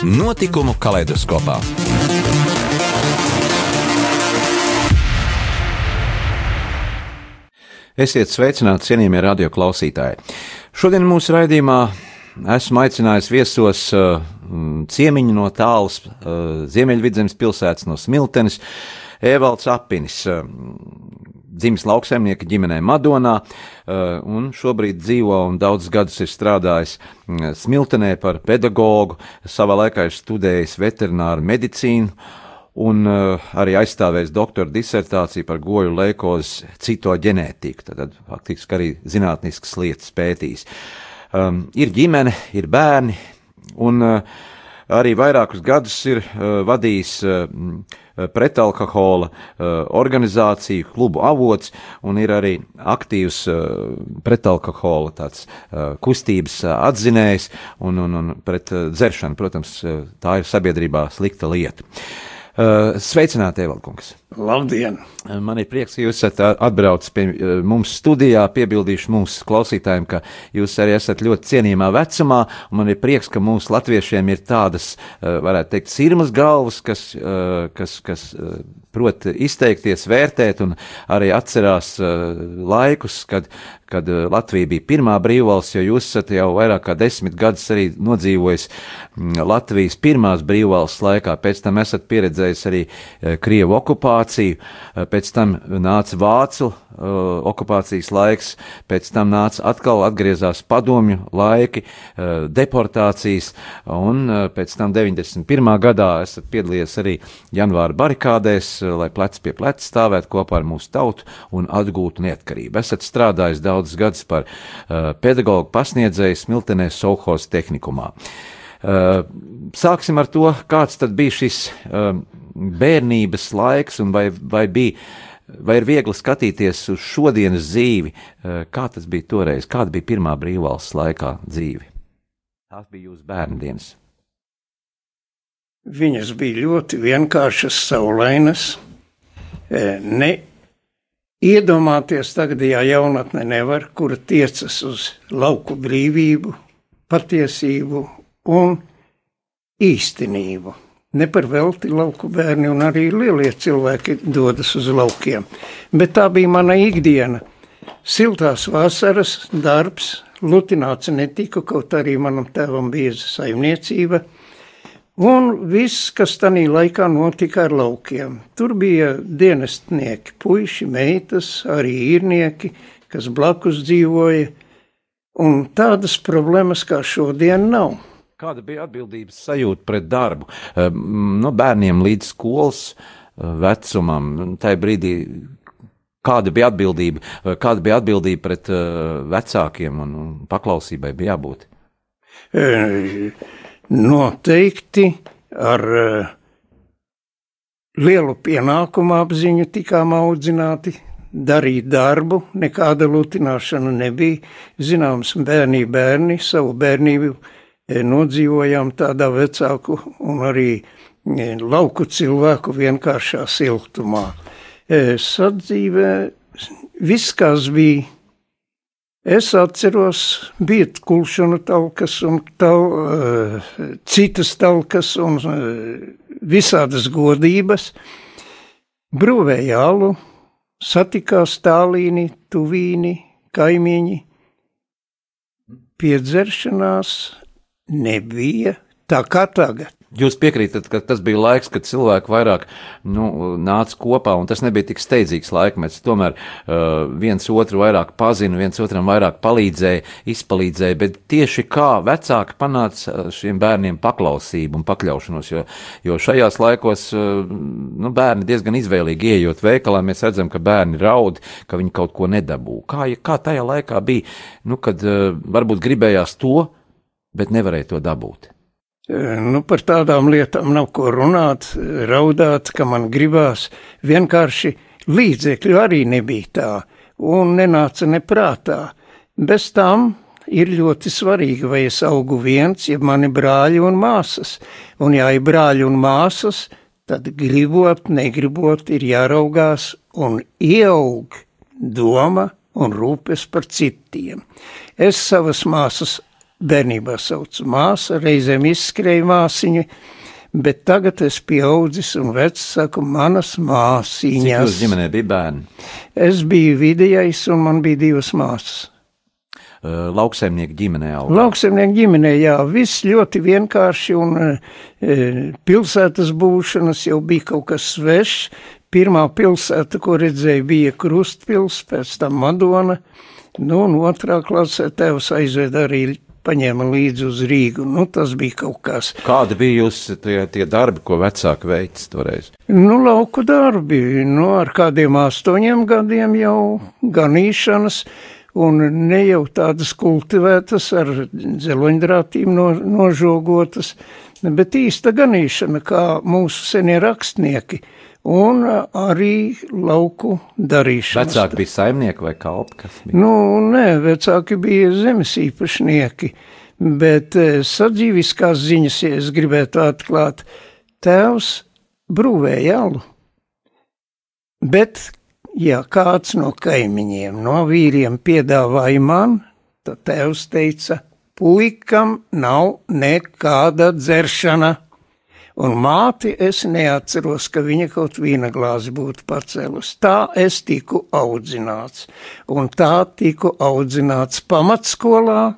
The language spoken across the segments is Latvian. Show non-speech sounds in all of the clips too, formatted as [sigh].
Notikumu kaleidoskopā. Esiet sveicināti, cienījamie radioklausītāji. Šodien mūsu raidījumā esmu aicinājis viesos uh, ciemiņu no tālas uh, Ziemeļvidzemes pilsētas, no Smiltenes, Evalds Apinis. Uh, dzimis lauksaimnieka ģimenē Madonā, uh, un šobrīd dzīvo un daudzus gadus ir strādājis uh, Smiltenē par pedagogu. Savā laikā ir studējis veterināru medicīnu un uh, arī aizstāvējis doktora disertāciju par goju leikozi citoģenētiku, tad faktiski arī zinātniskas lietas pētījis. Um, ir ģimene, ir bērni, un uh, arī vairākus gadus ir uh, vadījis uh, pretalkohola uh, organizāciju, klubu avots, un ir arī aktīvs uh, pretalkohola tāds kustības atzinējs, un, un, un pret dzeršanu, protams, tā ir sabiedrībā slikta lieta. Sveicināti, Evalkungs! Labdien! Man ir prieks, ka jūs esat atbraucis pie mums studijā. Piebildīšu mūsu klausītājiem, ka jūs arī esat ļoti cienījamā vecumā. Man ir prieks, ka mūsu latviešiem ir tādas, varētu teikt, sirmas galvas, kas, kas, kas prot izteikties, vērtēt un arī atcerās laikus, kad, kad Latvija bija pirmā brīvvalsts, jo jūs esat jau vairāk kā desmit gadus arī nodzīvojis Latvijas pirmās brīvvalsts laikā. Pēc tam esat pieredzējis arī Krievu okupāciju okupāciju, eh, pēc tam nāca vācu uh, okupācijas laiks, pēc tam nāca atkal atgriezās padomju laiki, uh, deportācijas, un pēc tam 91. gadā esat piedalījies arī janvāra barikādēs, lai plec pie pleca stāvētu kopā ar mūsu tautu un atgūtu neatkarību. Esat strādājis daudzus gadus par pedagogu pasniedzēju Smiltenē Sauhos tehnikumā. Sāksim ar to, kāds tad bija šis bērnības laiks, un vai, vai, bija, vai ir viegli skatīties uz šodienas dzīvi, eh, kā tas bija toreiz, kāda bija pirmā brīvvalsts laikā dzīve? Tās bija jūsu bērndienas. Viņas bija ļoti vienkāršas, saulainas. Eh, ne iedomāties tagadējā jaunatne nevar, kura tiecas uz lauku brīvību, patiesību un īstenību. Ne par velti lauku bērni un arī lielie cilvēki dodas uz laukiem. Bet tā bija mana ikdiena. Siltās vasaras darbs, lutināts netika, kaut arī manam tēvam bija saimniecība. Un viss, kas tajā laikā notika ar laukiem. Tur bija dienestnieki, puiši, meitas, arī īrnieki, kas blakus dzīvoja. Un tādas problēmas kā šodien nav. Kāda bija atbildības sajūta pret darbu? No bērniem līdz skolas eh, vecumam, tajā brīdī, kāda bija atbildība, kāda bija atbildība pret vecākiem un, paklausībai bija jābūt? Noteikti ar lielu pienākumu apziņu tikām audzināti. Darīt darbu, nekāda lutināšana nebija. Zināms, bērni, bērni savu bērnību nodzīvojām tādā vecāku un arī e, lauku cilvēku vienkāršā siltumā. E, sadzīvē viss, kas bija. Es atceros, bija kulšana talkas un tal, citas talkas un visādas godības. Brūvēja alu, satikās tālīni, tuvīni, kaimiņi. Piedzeršanās nebija tā kā tagad. Jūs piekrītat, ka tas bija laiks, kad cilvēki vairāk nu, nāca kopā, un tas nebija tik steidzīgs laikmets. Tomēr uh, viens otru vairāk pazina, viens otram vairāk palīdzēja, izpalīdzēja, bet tieši kā vecāki panāca uh, šiem bērniem paklausību un pakļaušanos, jo, jo šajās laikos uh, nu, bērni diezgan izvēlīgi ieejot veikalā, mēs redzam, ka bērni raud, ka viņi kaut ko nedabū. Kā, kā tajā laikā bija, nu, kad uh, varbūt gribējās to, bet nevarēja to dabūt. Nu, par tādām lietām nav ko runāt, raudāt, ka man gribās. Vienkārši līdzekļu arī nebija tā, un nenāca neprātā. Bez tam ir ļoti svarīgi, vai es augu viens, ja mani brāļi un māsas. Un ja ir brāļi un māsas, tad gribot, negribot, ir jāraugās un ieaug doma un rūpes par citiem. Es savas māsas bērnībā saucu māsa, reizēm izskrēju māsiņu, bet tagad es pieaudzis un vecs saku manas māsīņas. Cik jūs ģimenē bija bērni? Es biju vidējais un man bija divas māsas. Uh, lauksaimnieku ģimenē auga. Lauksaimnieku ģimenē, jā, viss ļoti vienkārši un e, pilsētas būšanas jau bija kaut kas svešs. Pirmā pilsēta, ko redzēju, bija Krustpils, pēc tam Madona, nu un otrā klasē tevs aizved arī paņēma līdzi uz Rīgu. Nu, tas bija kaut kas. Kādi bija jūs tie, tie darbi, ko vecāki veids toreiz? Nu, lauku darbi, nu, ar kādiem astoņiem gadiem jau ganīšanas, un ne jau tādas kultivētas ar dzeloņdrātīm no, nožogotas, bet īsta ganīšana, kā mūsu senie rakstnieki un arī lauku darīšana. Vecāki bija saimnieki vai kalpi? Nu, nē, vecāki bija zemes īpašnieki, bet sadzīviskās ziņas, ja es gribētu atklāt, tēvs brūvēja alu. Bet, ja kāds no kaimiņiem, no vīriem piedāvāja man, tad tēvs teica, puikam nav nekāda dzeršana. Un māti es neatceros, ka viņa kaut vīna glāzi būtu pacēlus. Tā es tiku audzināts. Un tā tiku audzināts pamatskolā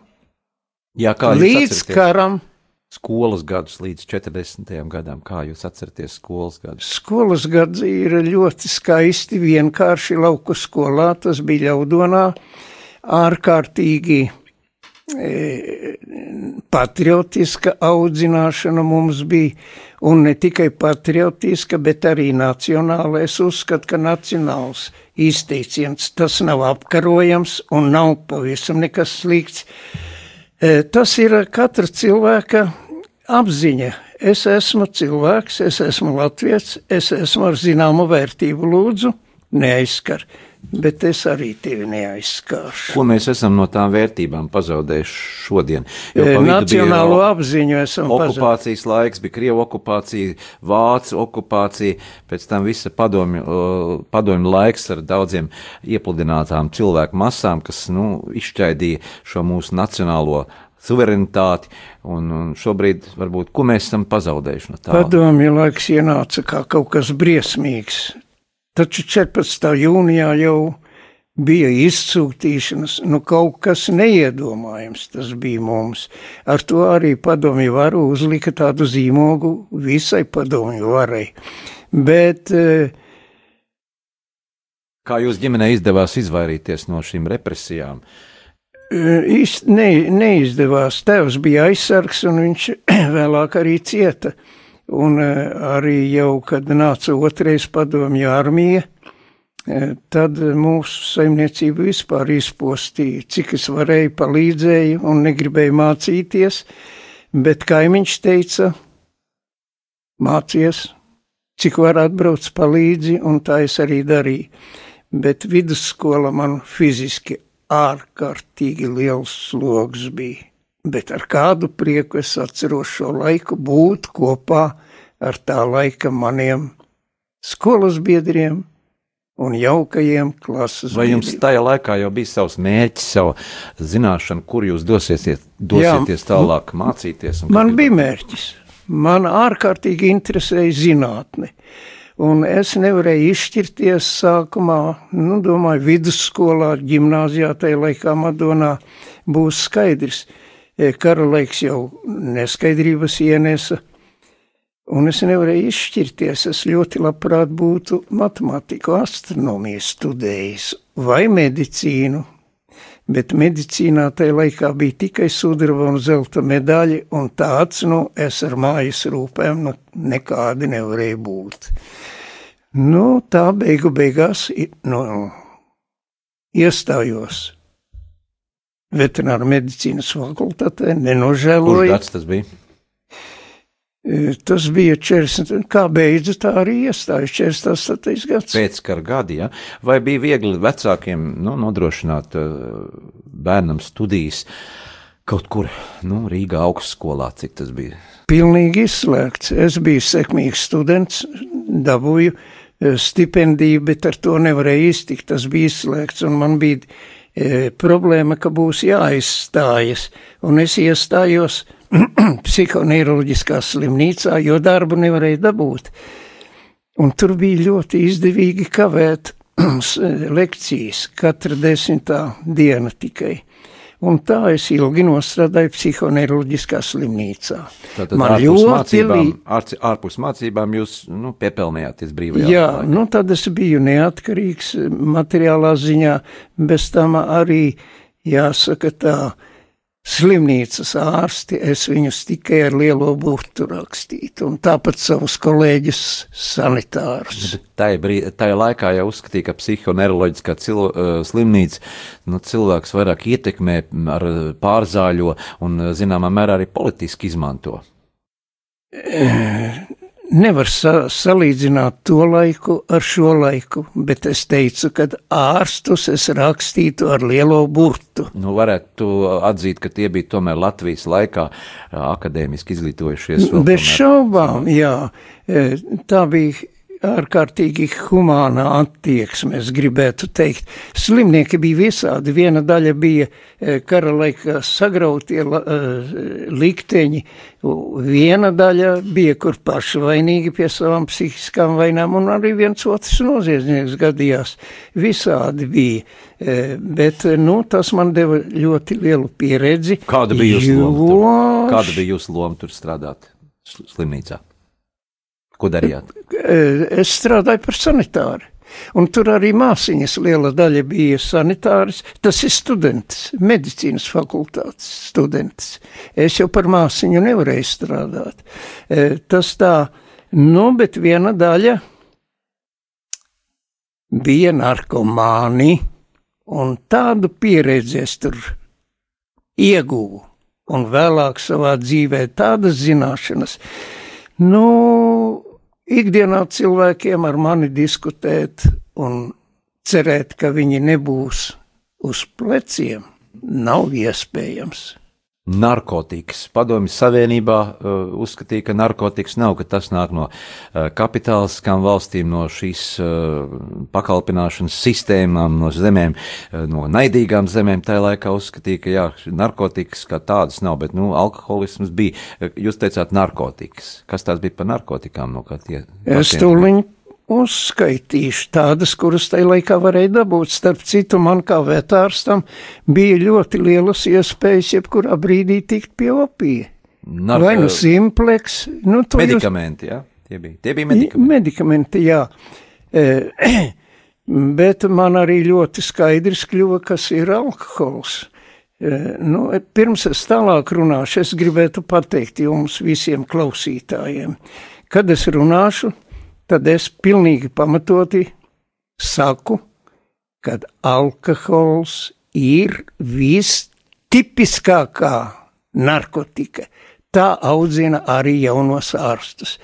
Jā, līdz atceraties? karam. Skolas gadus līdz 40. gadam, kā jūs atceraties skolas gadus? Skolas gadi ir ļoti skaisti, vienkārši lauku skolā, tas bija ļaudonā, ārkārtīgi patriotiska audzināšana mums bija, un ne tikai patriotiska, bet arī nacionāla. Es uzskatu, ka nacionāls izteiciens tas nav apkarojams un nav pavisam nekas slikts. E, Tas ir katra cilvēka apziņa. Es esmu cilvēks, es esmu latviečs, es esmu ar zināmu vērtību, lūdzu, neaizskar, bet es arī tevi neaizskāršu. Ko mēs esam no tām vērtībām pazaudējuši šodien? Bija Nacionālo vēl apziņu esam pazaudējuši. Okupācijas laiks bija Krievijas okupācija, Vācu okupācija, pēc tam visa padomju, padomju laiks ar daudziem iepludinātām cilvēku masām, kas nu, izšķaidīja šo mūsu nacionālo suverenitāti. Un, un šobrīd, varbūt, ko mēs esam pazaudējuši no tā? Padomju laiks ienāca kā kaut kas briesmīgs. Taču 14. jūnijā jau bija izsūtīšanas, nu kaut kas neiedomājams tas bija mums. Ar to arī padomju varu uzlika tādu zīmogu visai padomju varai. Bet eh, Kā jūs ģimenē izdevās izvairīties no šīm represijām? īsti ne, neizdevās. Tēvs bija aizsargs un viņš [clears throat] vēlāk arī cieta. Un eh, arī jau, kad nāca otrais padomju armija, eh, tad mūsu saimniecību vispār izpostīja, cik es varēju, palīdzēju un negribēju mācīties, bet kaimiņš teica, mācies, cik var atbrauc palīdzi, un tā es arī darīju. Bet vidusskola man fiziski ārkārtīgi liels sloks bija. Bet ar kādu prieku es atceros šo laiku būt kopā ar tā laika maniem skolas biedriem un jaukajiem klases Vai jums biedriem. tajā laikā jau bija savs mērķis, sava zināšana, kur jūs dosieties, dosieties tālāk mācīties? Man bija mērķis. Man ārkārtīgi interesēja zinātne. Un es nevarēju izšķirties sākumā, nu, domāju, vidusskolā, gimnāzijā, tajā laikā Madonā būs skaidrs. E, Kara laiks jau neskaidrības ienesa, un es nevarēju izšķirties. Es ļoti labprāt būtu matemātiku, astronomiju studējis vai medicīnu, bet medicīnā tajā laikā bija tikai sudraba un zelta medaļa, un tāds, nu, es ar mājas rūpēm nu, nekādi nevarēju būt. Nu, tā beigu beigās nu, iestājos veterināra medicīnas fakultātē, Kurš nenožēloju. gads tas bija? E, Tas bija 40, kā beidza, tā arī iestājas 48. gads. Pēckara gadi, ja? vai bija viegli vecākiem nu, nodrošināt uh, bērnam studijas kaut kur nu, Rīgā augstskolā, cik tas bija? Pilnīgi izslēgts. Es biju sekmīgs students, dabūju e, stipendiju, bet ar to nevarēju iztikt. Tas bija izslēgts, un man bija problēma, ka būs jāizstājas. Un es iestājos [clears throat] psihoneiroloģiskā slimnīcā, jo darbu nevarēja dabūt. Un tur bija ļoti izdevīgi kavēt [clears throat] lekcijas, katra desmitā diena tikai. Un tā es ilgi nostrādāju psihoneiroloģiskā slimnīcā. Tātad Man ārpus mācībām, ārci, ārpus mācībām jūs nu, piepelnījāties brīvajā. Jā, laikā. nu tad es biju neatkarīgs materiālā ziņā, bez tam arī jāsaka tā, uh, slimnīcas ārsti, es viņus tikai ar lielo burtu rakstītu, un tāpat savus kolēģus sanitārus. Tajā, brīd, tajā laikā jau uzskatīja, ka psihoneiroloģiskā cil, uh, slimnīca nu, cilvēks vairāk ietekmē ar pārzāļo un, zināmā mērā, arī politiski izmanto. Nevar sa salīdzināt to laiku ar šo laiku, bet es teicu, ka ārstus es rakstītu ar lielo burtu. Nu, varētu atzīt, ka tie bija tomēr Latvijas laikā akadēmiski izglītojušies. Bez šaubām, jā. E, tā bija ārkārtīgi humāna attieksme, es gribētu teikt. Slimnieki bija visādi. Viena daļa bija e, kara laikā sagrautie e, likteņi, viena daļa bija, kur paši vainīgi pie savām psihiskām vainām, un arī viens otrs noziedznieks gadījās. Visādi bija. E, bet, nu, tas man deva ļoti lielu pieredzi. Kāda bija jūsu loma? Kāda bija jūsu loma tur strādāt slimnīcā? Ko darījāt? Es strādāju par sanitāru. Un tur arī māsīņas liela daļa bija sanitāris. Tas ir students, medicīnas fakultātes students. Es jau par māsīņu nevarēju strādāt. Tas tā, nu, bet viena daļa bija narkomāni, un tādu pieredzi es tur ieguvu, un vēlāk savā dzīvē tādas zināšanas. Nu, ikdienā cilvēkiem ar mani diskutēt un cerēt, ka viņi nebūs uz pleciem, nav iespējams. Narkotikas. Padomju Savienībā uh, uzskatīja, ka narkotikas nav, ka tas nāk no uh, kapitāliskām valstīm, no šīs uh, pakalpināšanas sistēmām, no zemēm, uh, no naidīgām zemēm. Tajā laikā uzskatīja, ka jā, narkotikas kā tādas nav, bet, nu, alkoholisms bija. Jūs teicāt narkotikas. Kas tās bija par narkotikām? No? Es tūliņ uzskaitīšu tādas, kuras tajā laikā varēja dabūt. Starp citu, man kā vetārstam bija ļoti lielas iespējas jebkurā brīdī tikt pie opija. Narko... Vai nu simpleks, nu to medikamenti, jūs... jā, tie bija, tie bija medikamenti. Medikamenti, jā. E, [clears throat] bet man arī ļoti skaidrs kļuva, kas ir alkohols. E, nu, pirms es tālāk runāšu, es gribētu pateikt jums visiem klausītājiem, kad es runāšu, tad es pilnīgi pamatoti saku, ka alkohols ir vistipiskākā narkotika. Tā audzina arī jaunos ārstus.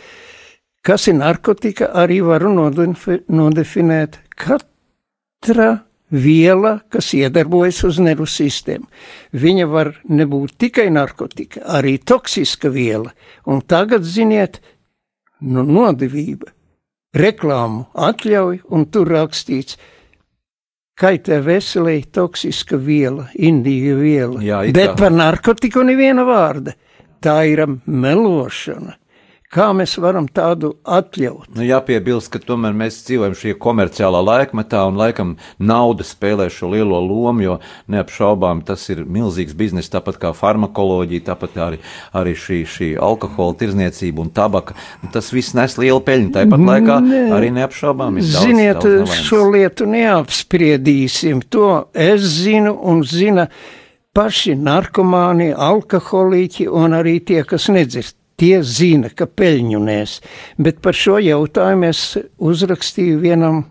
Kas ir narkotika, arī varu nodefinēt katra viela, kas iedarbojas uz nervu sistēmu. Viņa var nebūt tikai narkotika, arī toksiska viela. Un tagad, ziniet, nu, nodevība reklāmu atļauj, un tur rakstīts, kaitē veselī toksiska viela, indīga viela. Jā, Bet par narkotiku neviena vārda. Tā ir melošana. Kā mēs varam tādu atļaut? Nu, jāpiebilst, ka tomēr mēs dzīvojam šajā komerciālā laikmetā, un laikam nauda spēlē šo lielo lomu, jo neapšaubām tas ir milzīgs bizness, tāpat kā farmakoloģija, tāpat arī, arī šī, šī alkohola tirzniecība un tabaka. Tas viss nes lielu peļņu, tāpat laikā Nē. arī neapšaubām ir daudz. Ziniet, daudz šo lietu neapspriedīsim, to es zinu un zina paši narkomāni, alkoholiķi un arī tie, kas nedzird tie zina, ka peļņu nes. Bet par šo jautājumu es uzrakstīju vienam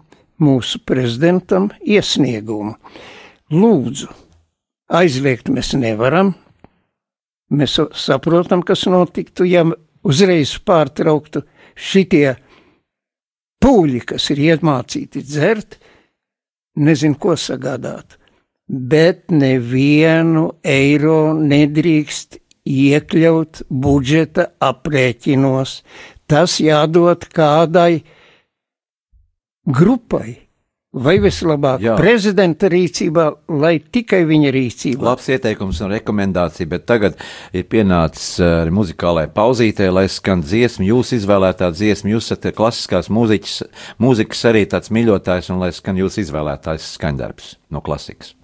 mūsu prezidentam iesniegumu. Lūdzu, aizliegt mēs nevaram. Mēs saprotam, kas notiktu, ja uzreiz pārtrauktu šitie pūļi, kas ir iemācīti dzert, nezinu, ko sagādāt. Bet nevienu eiro nedrīkst iekļaut budžeta aprēķinos. Tas jādod kādai grupai vai vislabāk Jā. prezidenta rīcībā, lai tikai viņa rīcībā. Labs ieteikums un rekomendācija, bet tagad ir pienācis arī uh, muzikālai pauzītē, lai skan dziesma, jūs izvēlētā dziesma, jūs esat klasiskās mūziķis, mūzikas arī tāds mīļotājs un lai skan jūs izvēlētājs skaņdarbs no klasikas.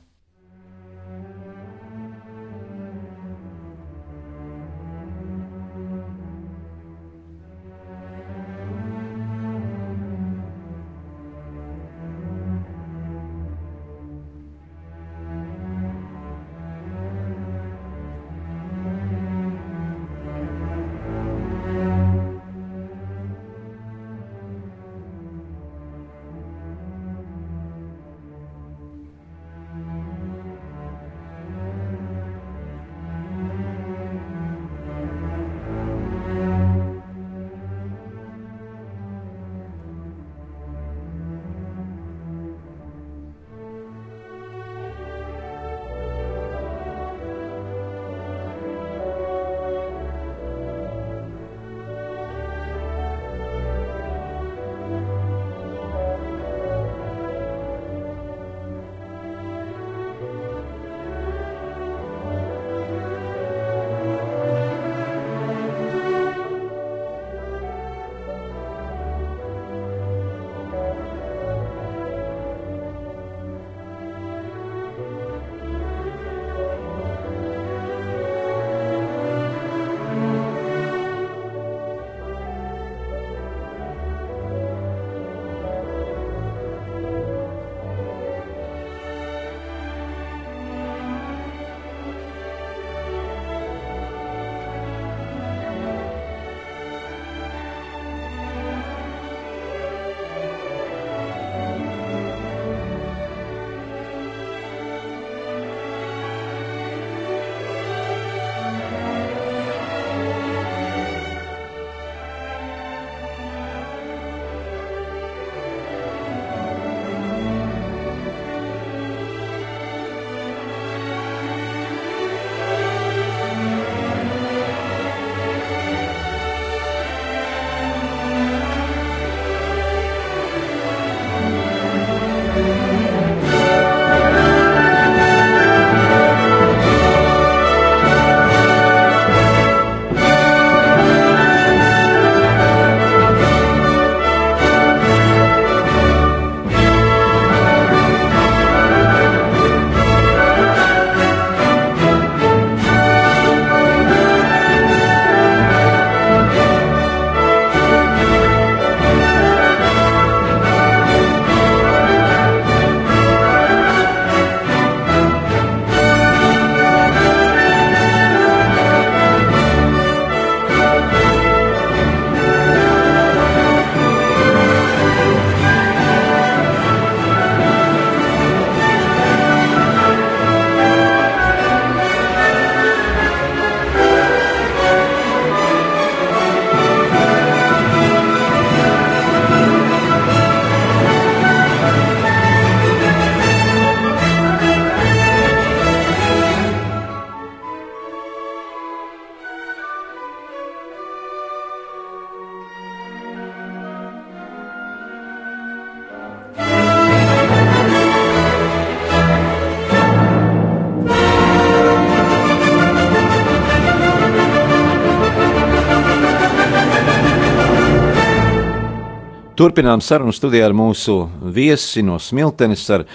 Turpinām sarunu studijā ar mūsu viesi no Smiltenes, ar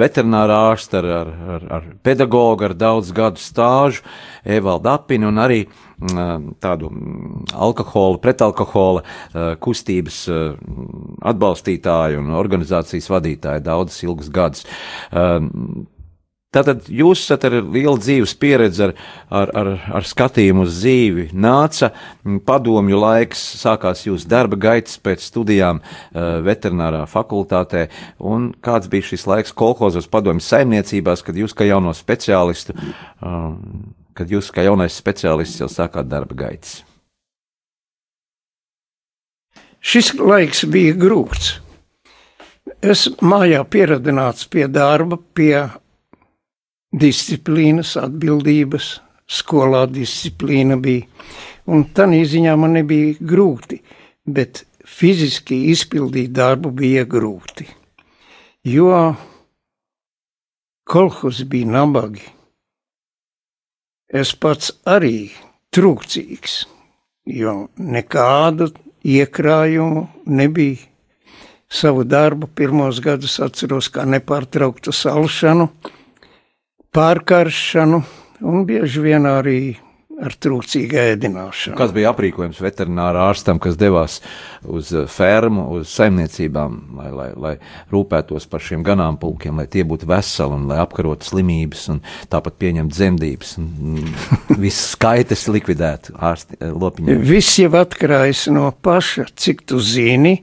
veterinārā ārstu, ar, ar, ar, ar pedagogu, ar daudz gadu stāžu, Evaldu Apinu un arī mm, tādu mm, alkohola, pretalkohola kustības atbalstītāju un organizācijas vadītāju daudzus ilgus gadus. Tātad jūs esat ar lielu dzīves pieredzi, ar, ar, ar, ar skatījumu uz dzīvi. Nāca padomju laiks, sākās jūsu darba gaitas pēc studijām uh, veterinārā fakultātē, un kāds bija šis laiks kolhozos padomju saimniecībās, kad jūs kā jauno speciālistu, uh, kad jūs kā jaunais speciālists jau sākāt darba gaitas? Šis laiks bija grūts. Es mājā pieradināts pie darba, pie disciplīnas, atbildības, skolā disciplīna bija. Un tā ziņā man nebija grūti, bet fiziski izpildīt darbu bija grūti. Jo kolhos bija nabagi. Es pats arī trūcīgs, jo nekādu iekrājumu nebija. Savu darbu pirmos gadus atceros kā nepārtrauktu salšanu, pārkaršanu un bieži vien arī ar trūcīgu ēdināšanu. Kas bija aprīkojums veterinārā ārstam, kas devās uz eh, fermu, uz saimniecībām, lai, lai, lai rūpētos par šiem ganāmpulkiem, lai tie būtu veseli un lai apkarotu slimības un tāpat pieņemt dzemdības un viss skaitas likvidētu ārsti eh, lopiņiem? Viss jau atkarājas no paša, cik tu zini,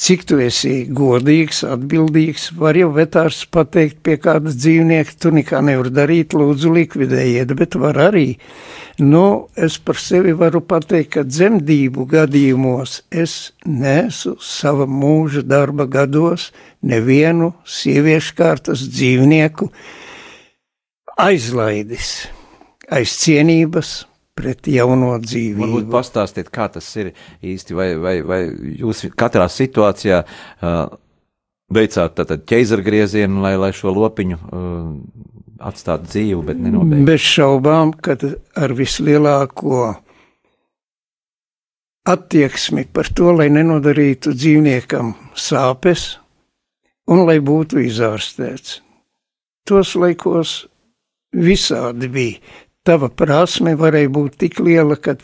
cik tu esi godīgs, atbildīgs. Var jau vetārs pateikt pie kāda dzīvnieka, tu nekā nevar darīt, lūdzu likvidējiet, bet var arī Nu, es par sevi varu pateikt, ka dzemdību gadījumos es nesu sava mūža darba gados nevienu sieviešu kārtas dzīvnieku aizlaidis aiz cienības pret jauno dzīvību. Varbūt pastāstiet, kā tas ir īsti, vai, vai, vai jūs katrā situācijā uh, veicāt tātad ķeizargriezienu, lai, lai šo lopiņu uh, atstāt dzīvu, bet nenobeigt. Bez šaubām, ka ar vislielāko attieksmi par to, lai nenodarītu dzīvniekam sāpes un lai būtu izārstēts. Tos laikos visādi bija. Tava prasme varēja būt tik liela, ka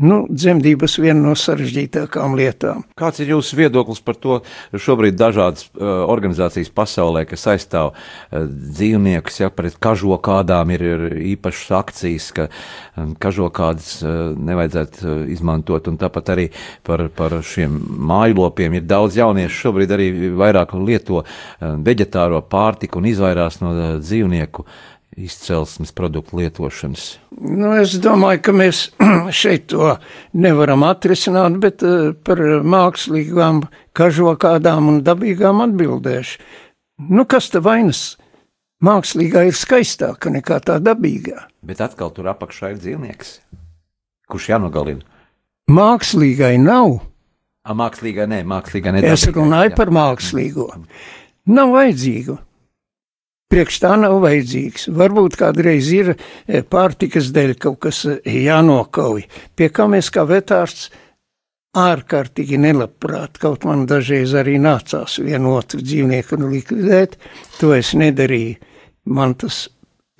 Nu, dzemdības viena no sarežģītākām lietām. Kāds ir jūsu viedoklis par to? Šobrīd dažādas uh, organizācijas pasaulē, kas aizstāv uh, dzīvniekus, ja pret kažokādām ir, ir īpašas akcijas, ka um, kažokādas uh, nevajadzētu uh, izmantot, un tāpat arī par, par šiem mājlopiem ir daudz jauniešu šobrīd arī vairāk lieto uh, veģetāro pārtiku un izvairās no uh, dzīvnieku izcelsmes produktu lietošanas? Nu, es domāju, ka mēs [clears throat] šeit to nevaram atrisināt, bet eh, par mākslīgām kažokādām un dabīgām atbildēšu. Nu, kas te vainas? Mākslīgā ir skaistāka nekā tā dabīgā. Bet atkal tur apakšā ir dzīvnieks, kurš jānogalina. Mākslīgai nav. A, mākslīgai nē, mākslīgai nē. Es runāju jā. par mākslīgo. Nav vajadzīgu. Priekš tā nav vajadzīgs. Varbūt kādreiz ir e, pārtikas dēļ kaut kas e, jānokauj, pie kā mēs kā vetārsts ārkārtīgi nelabprāt, kaut man dažreiz arī nācās vienu otru dzīvnieku likvidēt, to es nedarīju. Man tas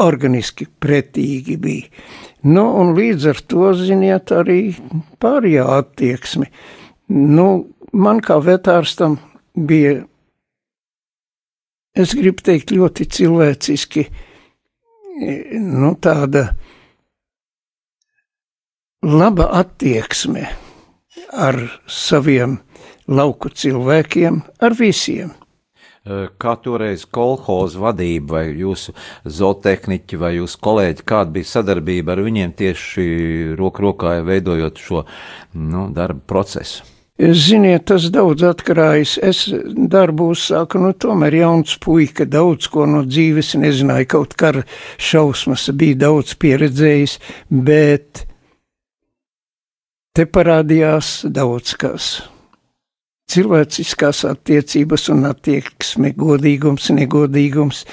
organiski pretīgi bija. Nu, un līdz ar to, ziniet, arī pārējā attieksme. Nu, man kā vetārstam bija es gribu teikt, ļoti cilvēciski, nu, tāda laba attieksme ar saviem lauku cilvēkiem, ar visiem. Kā toreiz kolhoza vadība vai jūsu zootehniķi vai jūsu kolēģi, kāda bija sadarbība ar viņiem tieši roku rokā veidojot šo nu, darba procesu? Ziniet, tas daudz atkarājas. Es darbu uzsāku, nu, tomēr jauns puika, daudz ko no dzīves nezināju, kaut kā šausmas bija daudz pieredzējis, bet te parādījās daudz kas. Cilvēciskās attiecības un attieksme, godīgums, negodīgums.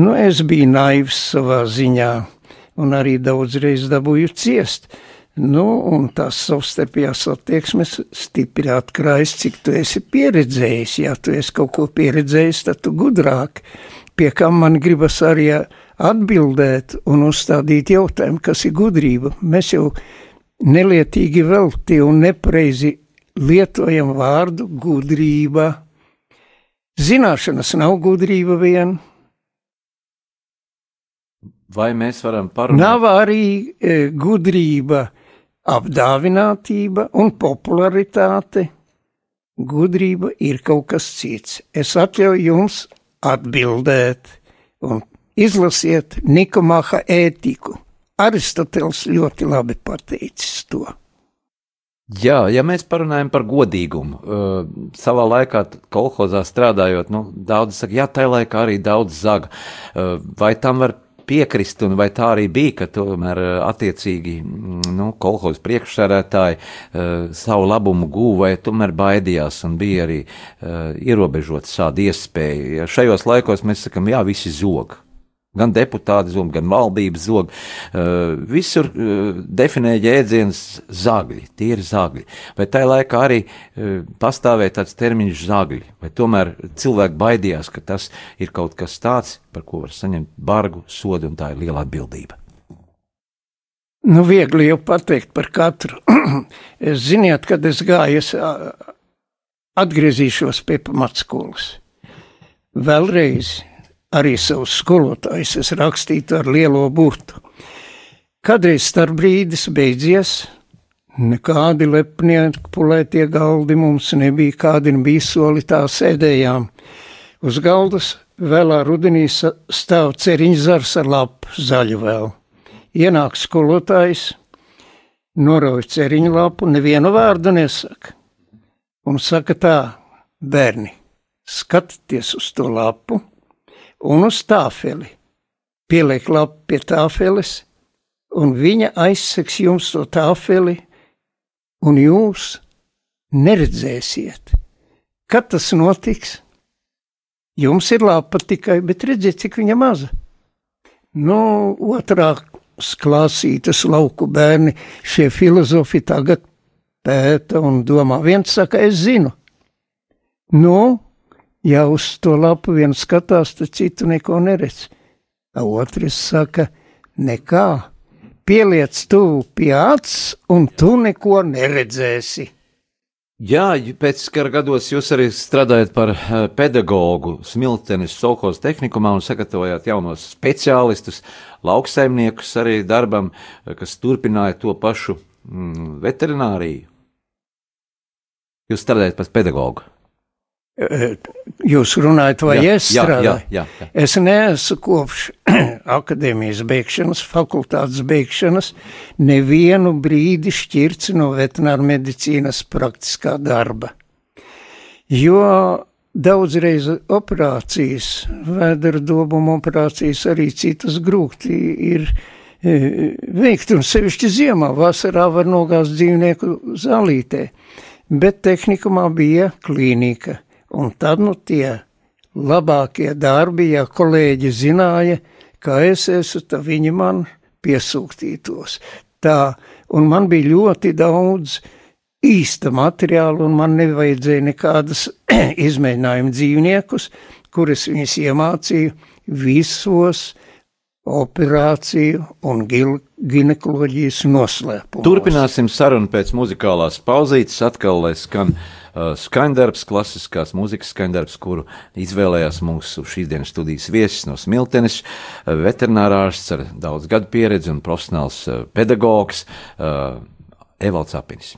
Nu, es biju naivs savā ziņā un arī daudzreiz dabūju ciest. Nu, un tās savstarpējās attieksmes stipri atklājas, cik tu esi pieredzējis. Ja tu esi kaut ko pieredzējis, tad tu gudrāk. Pie kam man gribas arī atbildēt un uzstādīt jautājumu, kas ir gudrība. Mēs jau nelietīgi velti un nepreizi lietojam vārdu gudrība. Zināšanas nav gudrība vien. Vai mēs varam parunāt? Nav arī e, gudrība apdāvinātība un popularitāte. Gudrība ir kaut kas cits. Es atļauju jums atbildēt un izlasiet Nikomaha ētiku. Aristotels ļoti labi pateicis to. Jā, ja mēs parunājam par godīgumu, uh, savā laikā kolhozā strādājot, nu, daudz saka, jā, tajā laikā arī daudz zaga. Uh, vai tam var piekrist, un vai tā arī bija, ka tomēr attiecīgi mm, nu, kolhoz priekšsarētāji uh, savu labumu guva, vai tomēr baidījās un bija arī uh, ierobežot šādu iespēju. Ja šajos laikos mēs sakam, jā, visi zog. Gan deputāti zog, gan valdības zog. Uh, visur uh, definē jēdziens zagļi, tie ir zagļi. Vai tajā laikā arī uh, pastāvēja tāds termiņš zagļi, vai tomēr cilvēki baidījās, ka tas ir kaut kas tāds, par ko var saņemt bargu sodu, un tā ir liela atbildība. Nu, viegli jau pateikt par katru. [clears throat] ziniet, kad es gāju, es atgriezīšos pie pamatskolas. Vēlreiz arī savus skolotājus es rakstītu ar lielo burtu. Kadreiz starp brīdis beidzies, nekādi lepnieki pulētie galdi mums nebija, kādi bija soli tā sēdējām. Uz galdas vēlā rudenī stāv ceriņzars ar lapu zaļu vēl. Ienāk skolotājs, norauj ceriņu lapu, nevienu vārdu nesaka. Un saka tā, bērni, skatieties uz to lapu, un uz tāfeli. Pieliek lapu pie tāfeles, un viņa aizseks jums to tāfeli, un jūs neredzēsiet. Kad tas notiks? Jums ir lapa tikai, bet redziet, cik viņa maza. Nu, otrā klāsītas lauku bērni, šie filozofi tagad pēta un domā. Viens saka, es zinu. Nu, ja uz to lapu vien skatās, tad citu neko neredz. Otrs saka, nekā, pieliec tuvu pie acs, un tu neko neredzēsi. Jā, pēc kara gados jūs arī strādājat par eh, pedagogu Smiltenes Sokos tehnikumā un sagatavojāt jaunos speciālistus, lauksaimniekus arī darbam, eh, kas turpināja to pašu mm, veterināriju. Jūs strādājat par pedagogu. Jūs runājat, vai jā, es strādāju? Jā, jā, jā. Es neesmu kopš [clears throat] akadēmijas beigšanas, fakultātes beigšanas, nevienu brīdi šķirts no veterināra medicīnas praktiskā darba. Jo daudzreiz operācijas, vēdera dobuma operācijas, arī citas grūti ir e, veikt, un sevišķi ziemā, vasarā var nogāzt dzīvnieku zālītē, bet tehnikumā bija klīnika Un tad nu tie labākie darbi, ja kolēģi zināja, ka es esmu, tad viņi man piesūktītos. Tā, un man bija ļoti daudz īsta materiāla, un man nevajadzēja nekādas [clears throat] izmēģinājumu dzīvniekus, kurus viņas iemācīju visos operāciju un ginekoloģijas noslēpumos. Turpināsim sarunu pēc muzikālās pauzītes, atkal lai skan. Uh, skaņdarbs, klasiskās mūzikas skaņdarbs, kuru izvēlējās mūsu šīsdienas studijas viesis no Smiltenes, uh, veterinārārsts ar daudz gadu pieredzi un profesionāls uh, pedagogs Evalds Apinis.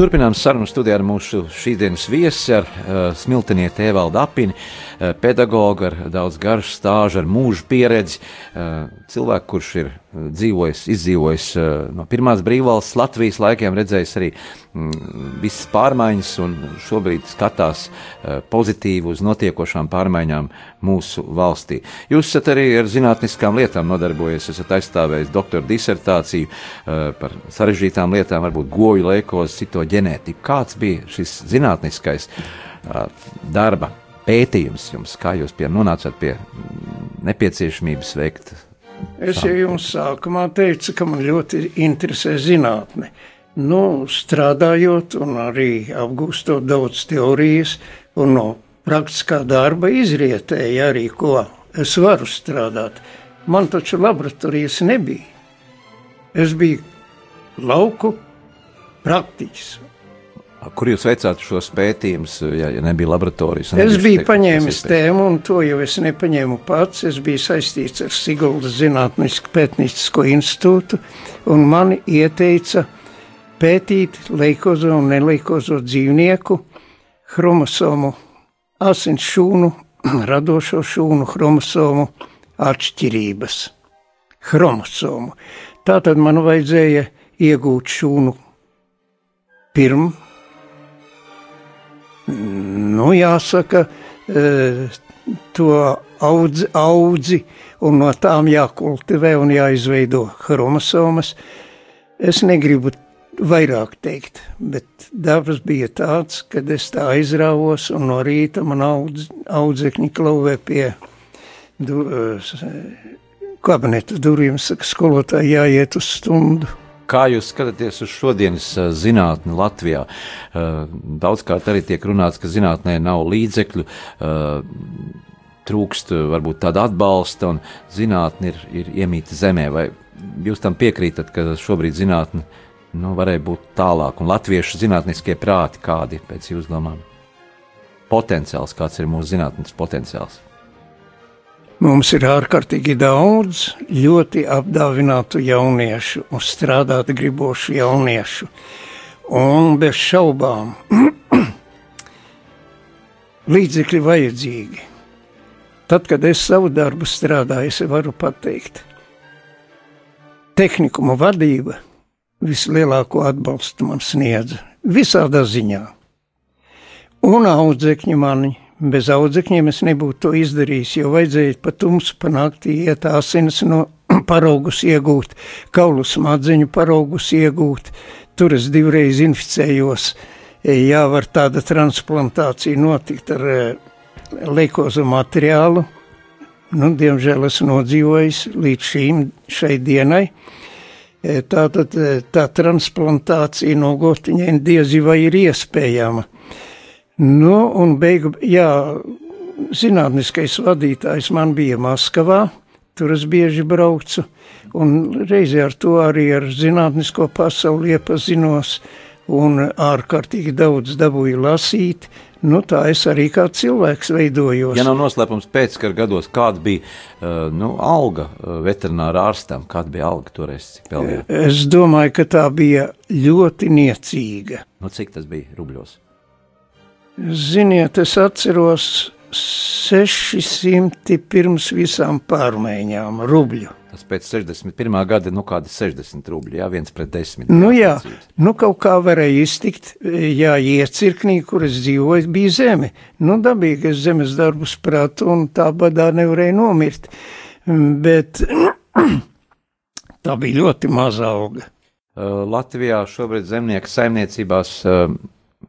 Turpinām sarunu studijā ar mūsu šīsdienas viesi, ar uh, smiltenieti Evaldu Apini, uh, pedagogu ar daudz garšu stāžu, ar mūža pieredzi, uh, cilvēku, kurš ir dzīvojis, izdzīvojis no pirmās brīvvalsts Latvijas laikiem, redzējis arī mm, visas pārmaiņas un šobrīd skatās pozitīvi uz notiekošām pārmaiņām mūsu valstī. Jūs esat arī ar zinātniskām lietām nodarbojies, esat aizstāvējis doktora disertāciju par sarežģītām lietām, varbūt goju leikozi, cito ģenētiku. Kāds bija šis zinātniskais darba pētījums jums, kā jūs pie nonācāt pie nepieciešamības veikt Es jau jums sākumā teicu, ka man ļoti interesē zinātne. Nu, strādājot un arī apgūstot daudz teorijas, un no praktiskā darba izrietēja arī, ko es varu strādāt. Man taču laboratorijas nebija. Es biju lauku praktiķis Kur jūs veicāt šos pētījumus, ja, ja nebija laboratorijas? Es biju paņēmis tēmu, un to jau es nepaņēmu pats. Es biju saistīts ar Siguldas Zinātnisku pētniecisko institūtu, un man ieteica pētīt leikozo un neleikozo dzīvnieku chromosomu, asins šūnu, [clears throat] radošo šūnu chromosomu atšķirības. Chromosomu. Tātad man vajadzēja iegūt šūnu pirms nu, jāsaka, e, to audzi, audzi un no tām jākultivē un jāizveido chromosomas. Es negribu vairāk teikt, bet dabas bija tāds, kad es tā aizrāvos un no rīta man audz, audzekņi klauvē pie du, e, kabineta durvīm, saka, skolotāji jāiet uz stundu. Kā jūs skatāties uz šodienas zinātni Latvijā? Daudzkārt arī tiek runāts, ka zinātnē nav līdzekļu, trūkst varbūt tāda atbalsta un zinātne ir, ir iemīta zemē. Vai jūs tam piekrītat, ka šobrīd zinātne nu, varēja būt tālāk un latviešu zinātniskie prāti kādi pēc jūsu domām? Potenciāls, kāds ir mūsu zinātnes potenciāls? Mums ir ārkārtīgi daudz ļoti apdāvinātu jauniešu un strādāt gribošu jauniešu. Un bez šaubām [clears throat] līdzekļi vajadzīgi. Tad, kad es savu darbu strādāju, es varu pateikt, tehnikuma vadība vislielāko atbalstu man sniedza visādā ziņā. Un audzekņi mani Bez audzekņiem es nebūtu to izdarījis, jo vajadzēja pa tumsu panākt iet asinis no [clears throat] paraugus iegūt, kaulu smadzeņu paraugus iegūt. Tur es divreiz inficējos. Jā, var tāda transplantācija notikt ar eh, leikozu materiālu. Nu, diemžēl esmu nodzīvojis līdz šīm, šai dienai. Eh, tātad tā transplantācija no gotiņiem diezi vai ir iespējama. Nu, un beigu, jā, zinātniskais vadītājs man bija Maskavā, tur es bieži braucu, un reizē ar to arī ar zinātnisko pasauli iepazinos, un ārkārtīgi daudz dabūju lasīt, Nu, tā es arī kā cilvēks veidojos. Ja nav noslēpums pēckara gados, kāda bija uh, nu, alga uh, veterinārā ārstam, kāda bija alga toreiz? Es domāju, ka tā bija ļoti niecīga. Nu, cik tas bija rubļos? Ziniet, es atceros 600 pirms visām pārmaiņām rubļu. Tas pēc 61. gada, nu kādi 60 rubļi, jā, viens pret desmit. Nu jā, nu kaut kā varēja iztikt, jā, iecirknī, kur es dzīvoju, bija zeme. Nu dabīgi es zemes darbus pratu un tā badā nevarēja nomirt. Bet [clears throat] tā bija ļoti maza auga. Latvijā šobrīd zemnieku saimniecībās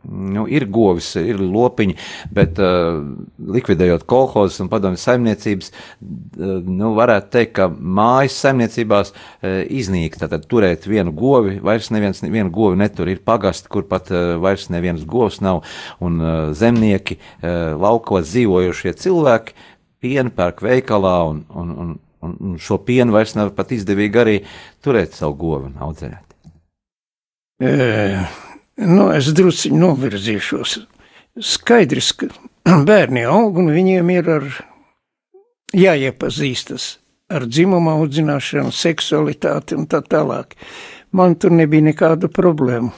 nu, ir govis, ir lopiņi, bet uh, likvidējot kolhozes un padomju saimniecības, uh, nu, varētu teikt, ka mājas saimniecībās uh, iznīk. Tātad turēt vienu govi, vairs neviens vienu govi netur. Ir pagasti, kur pat uh, vairs nevienas govs nav, un uh, zemnieki, uh, laukos dzīvojošie cilvēki pienu pērk veikalā un, un, un, un šo pienu vairs nav pat izdevīgi arī turēt savu govu un audzēt. E Nu, es druskuļi novirzīšos. Skaidrs, ka [clears throat] bērni aug un viņiem ir ar, jāiepazīstas ar dzimumu audzināšanu, seksualitāti un tā tālāk. Man tur nebija nekāda problēma.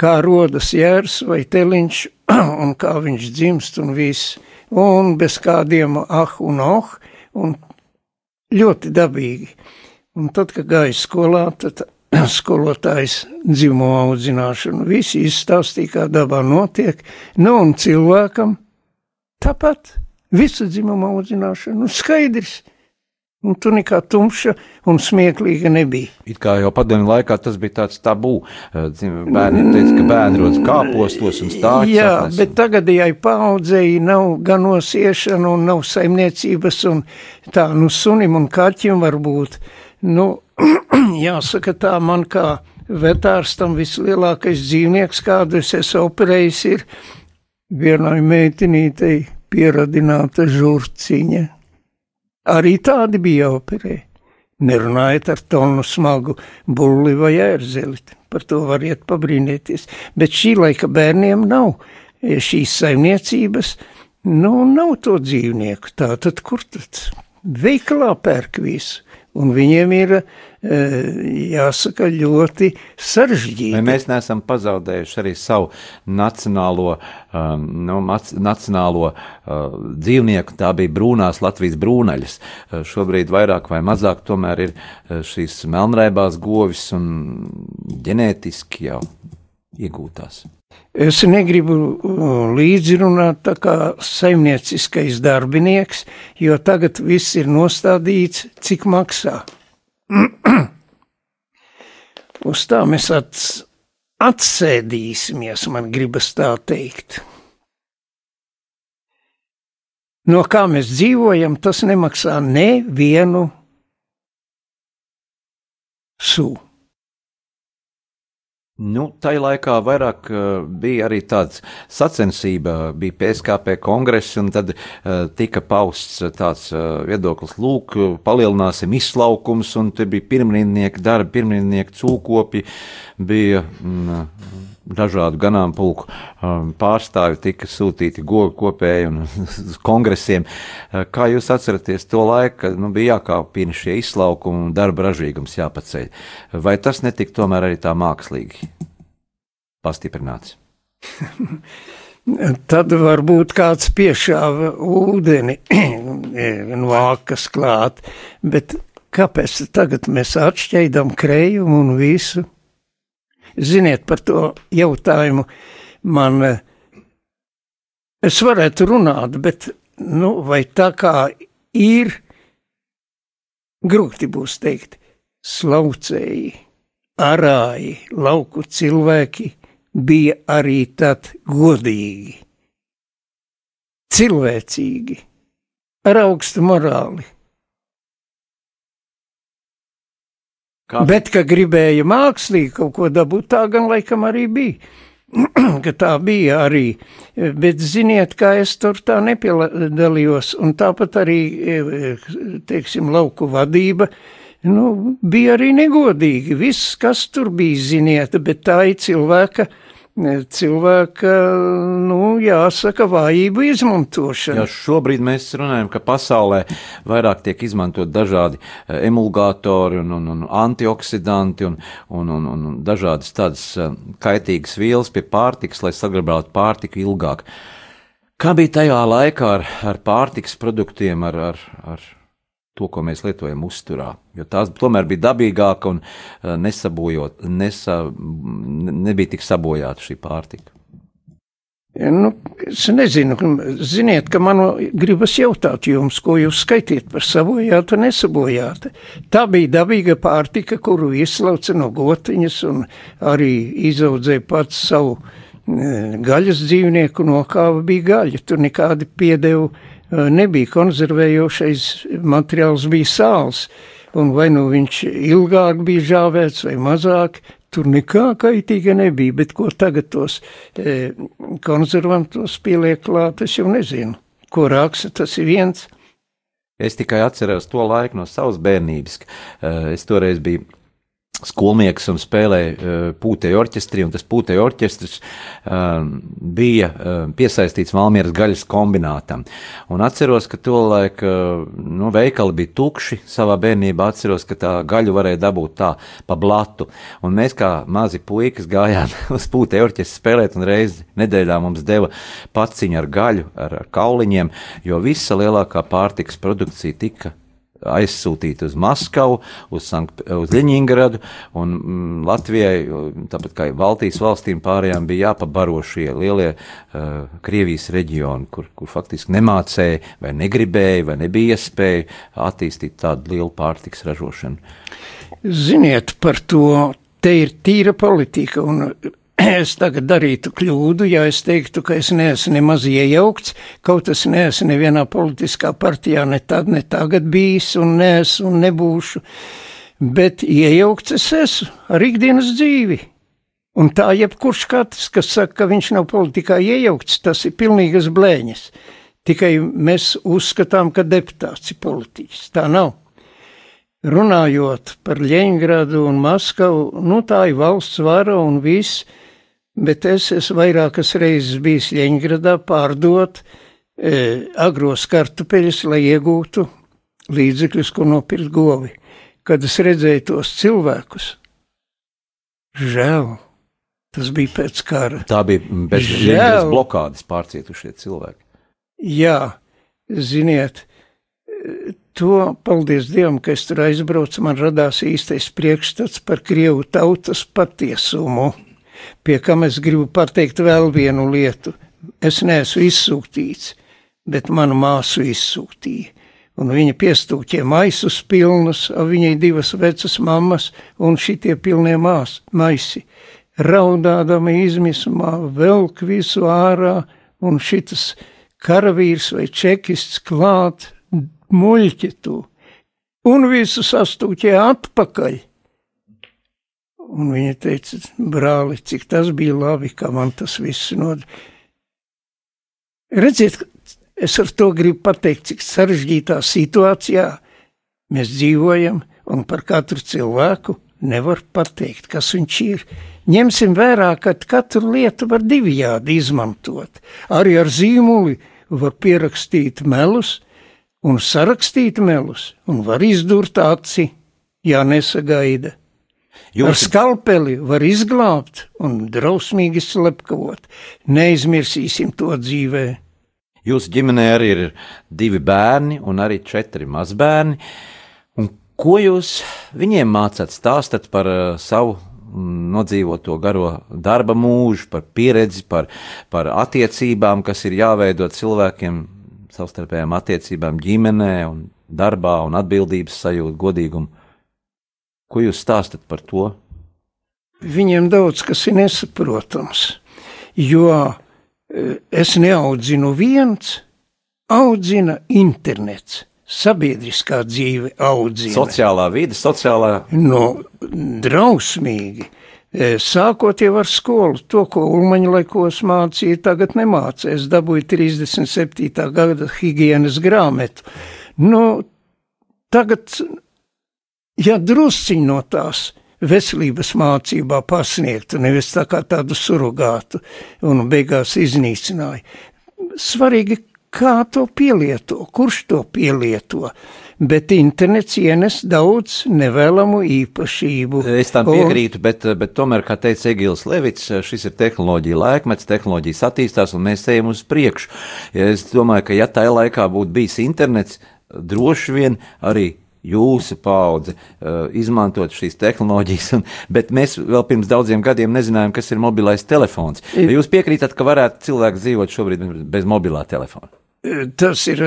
kā rodas jērs vai teliņš, [clears throat] un kā viņš dzimst un viss, un bez kādiem ah un oh, un ļoti dabīgi. Un tad, kad gāja skolā, tad [clears throat] skolotājs dzimumu audzināšanu visi izstāstīja, kā dabā notiek, nu un cilvēkam tāpat visu dzimumu audzināšanu, nu skaidrs, Un tu nekā tumša un smieklīga nebija. It kā jau padomju laikā tas bija tāds tabū. Bērni teica, ka bērni rodas kāpostos un stāvot. Jā, atnes. bet tagadējai paudzei nav ganos iešana un nav saimniecības un tā, nu, sunim un kaķim varbūt. Nu, [clears throat] jāsaka tā, man kā vetārstam vislielākais dzīvnieks, kādu es esmu operējis, ir vienai meitenītei pieradināta žurciņa. Arī tādi bija operē. Nerunājiet ar tonu smagu bulli vai ērzeli, par to variet pabrīnīties, bet šī laika bērniem nav. Šīs saimniecības, nu, nav to dzīvnieku, tā tad kur tad? Veikalā pērk visu. Un viņiem ir, eh, jāsaka, ļoti sarežģīti. Vai mēs neesam pazaudējuši arī savu nacionālo, um, nu, nacionālo uh, dzīvnieku, tā bija brūnās Latvijas brūnaļas. Uh, šobrīd vairāk vai mazāk tomēr ir uh, šīs melnraibās govis un ģenētiski jau iegūtās. Es negribu uh, līdzrunāt tā kā saimnieciskais darbinieks, jo tagad viss ir nostādīts, cik maksā. [clears throat] Uz tā mēs ats, atsēdīsimies, man gribas tā teikt. No kā mēs dzīvojam, tas nemaksā nevienu sūdu. Nu, tai laikā vairāk uh, bija arī tāds sacensība, bija PSKP kongress, un tad uh, tika pausts tāds uh, viedoklis, lūk, palielināsim izslaukums, un te bija pirmrindnieki darbi, pirmrindnieki cūkopi, bija mm, dažādu ganāmpulku um, pārstāvi tika sūtīti gogu kopēji un [laughs] uz kongresiem. Uh, kā jūs atceraties to laiku, kad nu, bija jākāpina šie izslaukumi un darba ražīgums jāpaceļ? Vai tas netika tomēr arī tā mākslīgi pastiprināts? [laughs] Tad varbūt kāds piešāva ūdeni [clears throat] no ākas klāt, bet kāpēc tagad mēs atšķaidām krējumu un visu? Ziniet, par to jautājumu man es varētu runāt, bet nu, vai tā kā ir, grūti būs teikt, slaucēji, arāji, lauku cilvēki bija arī tad godīgi, cilvēcīgi, ar augstu morāli. Kā? Bet, ka gribēja mākslīgi kaut ko dabūt, tā gan laikam arī bija. [clears throat] ka tā bija arī, bet ziniet, kā es tur tā nepiedalījos, un tāpat arī, teiksim, lauku vadība, nu, bija arī negodīgi. Viss, kas tur bija, ziniet, bet tā ir cilvēka cilvēka, nu, jāsaka, vājību izmantošana. Jā, šobrīd mēs runājam, ka pasaulē vairāk tiek izmantot dažādi eh, emulgatori un, un, un antioksidanti un, un, un, un dažādas tādas eh, kaitīgas vielas pie pārtikas, lai saglabātu pārtiku ilgāk. Kā bija tajā laikā ar, ar pārtikas produktiem, ar, ar, ar to, ko mēs lietojam uzturā. Jo tās tomēr bija dabīgāka un eh, nesabojot, nesa, nebija tik sabojāta šī pārtika. Nu, es nezinu, ziniet, ka man gribas jautāt jums, ko jūs skaitiet par sabojātu un nesabojātu. Tā bija dabīga pārtika, kuru izslauca no gotiņas un arī izaudzēja pats savu gaļas dzīvnieku, no kā bija gaļa. Tur nekādi piedevu nebija konservējošais materiāls, bija sāls. Un vai nu viņš ilgāk bija žāvēts vai mazāk, tur nekā kaitīga nebija, bet ko tagad tos e, konservantos pieliek klāt, es jau nezinu. Ko raksta, tas ir viens. Es tikai atceros to laiku no savas bērnības. Es toreiz biju skolnieks un spēlēja uh, pūtēju orķestrī, un tas pūtēju orķestris uh, bija uh, piesaistīts Valmieras gaļas kombinātam. Un atceros, ka tolaik nu, veikali bija tukši savā bērnībā, atceros, ka tā gaļu varēja dabūt tā pa blatu, un mēs kā mazi puikas gājām [laughs] uz pūtēju orķestri spēlēt, un reizi nedēļā mums deva paciņu ar gaļu, ar, ar kauliņiem, jo visa lielākā pārtikas produkcija tika aizsūtīti uz Maskavu, uz, Sankt, uz Ļeņingradu, un mm, Latvijai, tāpat kā Baltijas valstīm pārējām, bija jāpabaro šie lielie uh, Krievijas reģioni, kur, kur faktiski nemācēja, vai negribēja, vai nebija iespēja attīstīt tādu lielu pārtiks ražošanu. Ziniet, par to te ir tīra politika, un [clears throat] es tagad darītu kļūdu, ja es teiktu, ka es neesmu nemaz iejaukts, kaut es neesmu nevienā politiskā partijā ne tad, ne tagad bijis un neesmu un nebūšu, bet iejaukts es esmu ar ikdienas dzīvi. Un tā jebkurš katrs, kas saka, ka viņš nav politikā iejaukts, tas ir pilnīgas blēņas. Tikai mēs uzskatām, ka deputāts ir politiķis. Tā nav. Runājot par Ļeņgradu un Maskavu, nu tā ir valsts vara un viss, bet es esmu vairākas reizes bijis Ļeņgradā pārdot e, agros kartupeļus, lai iegūtu līdzekļus, ko nopirkt govi. Kad es redzēju tos cilvēkus, žēl, tas bija pēc kara. Tā bija bez Ļeņgradas blokādes pārcietušie cilvēki. Jā, ziniet, to, paldies Dievam, ka es tur aizbraucu, man radās īstais priekšstats par Krievu tautas patiesumu pie kam es gribu pateikt vēl vienu lietu. Es neesmu izsūtīts, bet manu māsu izsūtīja. Un viņa piestūķie maisus pilnus, viņai divas vecas mammas un šitie pilnie mās, maisi. Raudādama izmisumā, velk visu ārā, un šitas karavīrs vai čekists klāt muļķi tu, un visu sastūķē atpakaļ Un viņa teica, brāli, cik tas bija labi, ka man tas viss nod. Redziet, es ar to gribu pateikt, cik sarežģītā situācijā mēs dzīvojam, un par katru cilvēku nevar pateikt, kas viņš ir. Ņemsim vērā, ka katru lietu var divjādi izmantot. Arī ar zīmuli var pierakstīt melus un sarakstīt melus, un var izdurt aci, ja nesagaida. Jūs... Ar skalpeli var izglābt un drausmīgi slepkavot. Neizmirsīsim to dzīvē. Jūsu ģimenē arī ir divi bērni un arī četri mazbērni. Un ko jūs viņiem mācāt? Stāstat par uh, savu mm, nodzīvoto garo darba mūžu, par pieredzi, par, par attiecībām, kas ir jāveido cilvēkiem, savstarpējām attiecībām ģimenē un darbā un atbildības sajūtu, godīgumu. Ko jūs stāstat par to? Viņiem daudz kas ir nesaprotams, jo e, es neaudzinu viens, audzina internets. Sabiedriskā dzīve audzina. Sociālā vide, sociālā. No, drausmīgi. E, sākot jau ar skolu, to, ko Ulmaņa laikos mācīja, tagad nemācīja. Es dabūju 37. gada higienas grāmatu. Nu, tagad ja drusciņ no tās veselības mācībā pasniegtu, nevis tā kā tādu surrogātu un beigās iznīcināja. Svarīgi, kā to pielieto, kurš to pielieto. Bet internets ienes daudz nevēlamu īpašību. Es tam piekrītu, bet, bet tomēr, kā teica Egils Levits, šis ir tehnoloģija laikmets, tehnoloģijas attīstās un mēs ejam uz priekšu. Es domāju, ka ja tajā laikā būtu bijis internets, droši vien arī jūsu paudze uh, izmantot šīs tehnoloģijas, un, bet mēs vēl pirms daudziem gadiem nezinājām, kas ir mobilais telefons. Vai jūs piekrītat, ka varētu cilvēks dzīvot šobrīd bez mobilā telefona? Tas ir,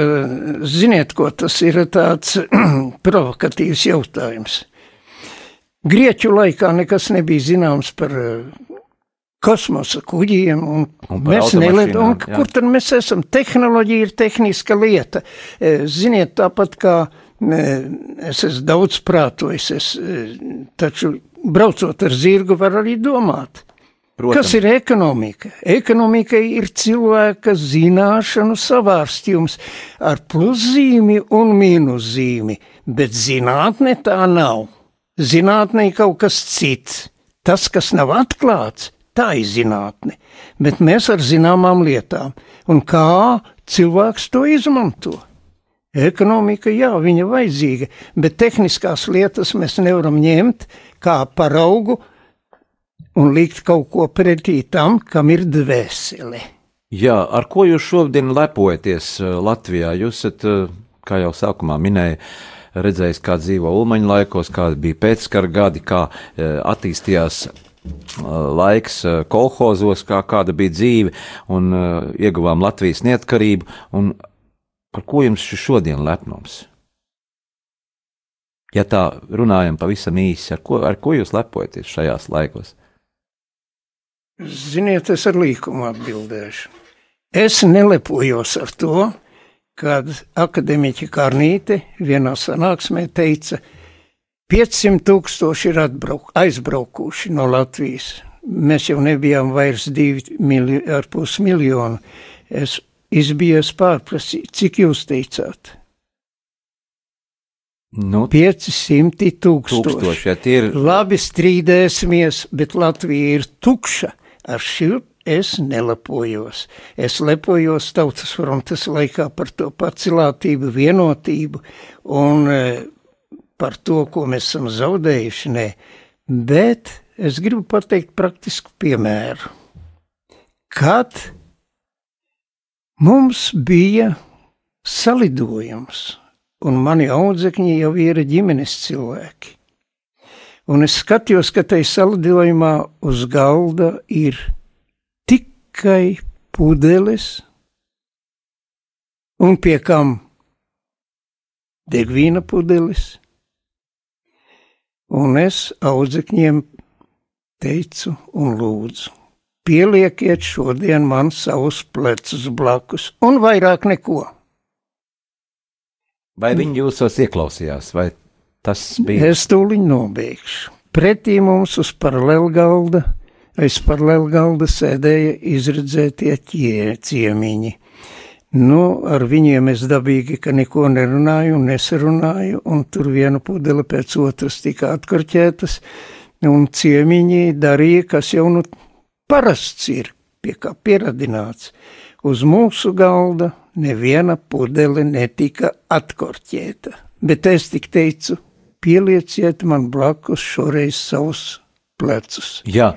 ziniet, ko tas ir tāds [clears throat] provokatīvs jautājums. Grieķu laikā nekas nebija zināms par kosmosa kuģiem, un, un mēs nelietojam, kur tad mēs esam. Tehnoloģija ir tehniska lieta. Ziniet, tāpat kā uh, Es esmu daudz prātojis, es, taču braucot ar zirgu var arī domāt. Protams. Kas ir ekonomika? Ekonomika ir cilvēka zināšanu savārstījums ar pluszīmi un mīnuszīmi, bet zinātne tā nav. zinātnē ir kaut kas cits. Tas, kas nav atklāts, tā ir zinātne, bet mēs ar zināmām lietām, un kā cilvēks to izmanto. Ekonomika, jā, viņa vajadzīga, bet tehniskās lietas mēs nevaram ņemt kā paraugu un likt kaut ko pretī tam, kam ir dvēsele. Jā, ar ko jūs šodien lepojaties eh, Latvijā? Jūs esat, eh, kā jau sākumā minēju, redzējis, kā dzīvo ulmaņa laikos, kādi bija pēckara gadi, kā eh, attīstījās laiks kolhozos, kā kāda bija dzīve, un ieguvām Latvijas neatkarību, un par ko jums šodien lepnums? Ja tā runājam pavisam īsi, ar ko, ar ko jūs lepojaties šajās laikos? Ziniet, es ar līkumu atbildēšu. Es nelepojos ar to, kad akadēmiķa Karnīte vienā sanāksmē teica, 500 tūkstoši ir atbrauk, aizbraukuši no Latvijas. Mēs jau nebijām vairs 2,5 miljoni. Es izbijies pārprasīt, cik jūs teicāt? Nu, 500 tūkstoši. tūkstoši ja ir... Labi strīdēsimies, bet Latvija ir tukša. Ar šo es nelepojos. Es lepojos tautas frontes laikā par to pacilātību, vienotību un e, par to, ko mēs esam zaudējuši. Nē. Bet es gribu pateikt praktisku piemēru. Kad mums bija salidojums, un mani audzekņi jau ir ģimenes cilvēki, un es skatījos, ka tai salidojumā uz galda ir tikai pudeles, un pie kam degvīna pudeles. Un es audzekņiem teicu un lūdzu, pielieciet šodien man savus plecus blakus, un vairāk neko. Vai viņi jūsos ieklausījās, vai Tas bija. Es tūlīt nobeigšu. Pretī mums uz paralēla galda, aiz paralēla galda sēdēja izredzētie ķie, ciemiņi. Nu, ar viņiem es dabīgi, ka neko nerunāju un nesarunāju, un tur viena pudele pēc otras tika atkarķētas, un ciemiņi darīja, kas jau nu parasts ir, pie kā pieradināts. Uz mūsu galda neviena pudele netika atkorķēta, bet es tik teicu, pielieciet man blakus šoreiz savus plecus. Jā.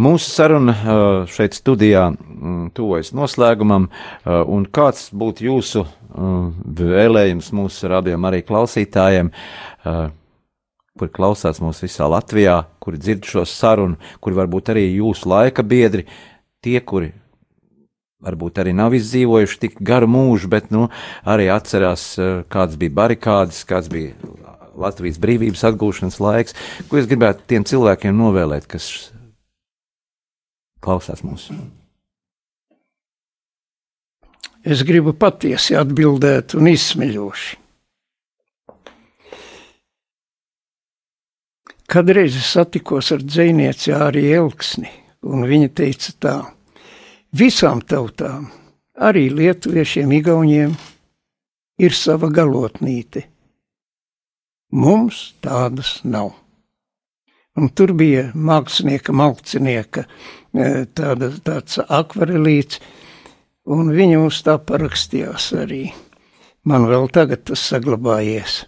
Mūsu saruna uh, šeit studijā mm, tuvojas noslēgumam, uh, un kāds būtu jūsu uh, vēlējums mūsu radījuma arī klausītājiem, kuri klausās mūs visā Latvijā, kuri dzird šo sarunu, kuri varbūt arī jūsu laika biedri, tie, kuri varbūt arī nav izdzīvojuši tik garu mūžu, bet nu, arī atcerās, kāds bija barikādas, kāds bija Latvijas brīvības atgūšanas laiks. Ko es gribētu tiem cilvēkiem novēlēt, kas klausās mūsu? Es gribu patiesi atbildēt un izsmeļoši. Kadreiz es satikos ar dzinieci Arī Elksni, un viņa teica tā: visām tautām, arī lietuviešiem, igauniem, ir sava galotnīte Mums tādas nav. Un tur bija mākslinieka, malcinieka e, tāda, tāds akvarelīts, un viņa mums tā parakstījās arī. Man vēl tagad tas saglabājies.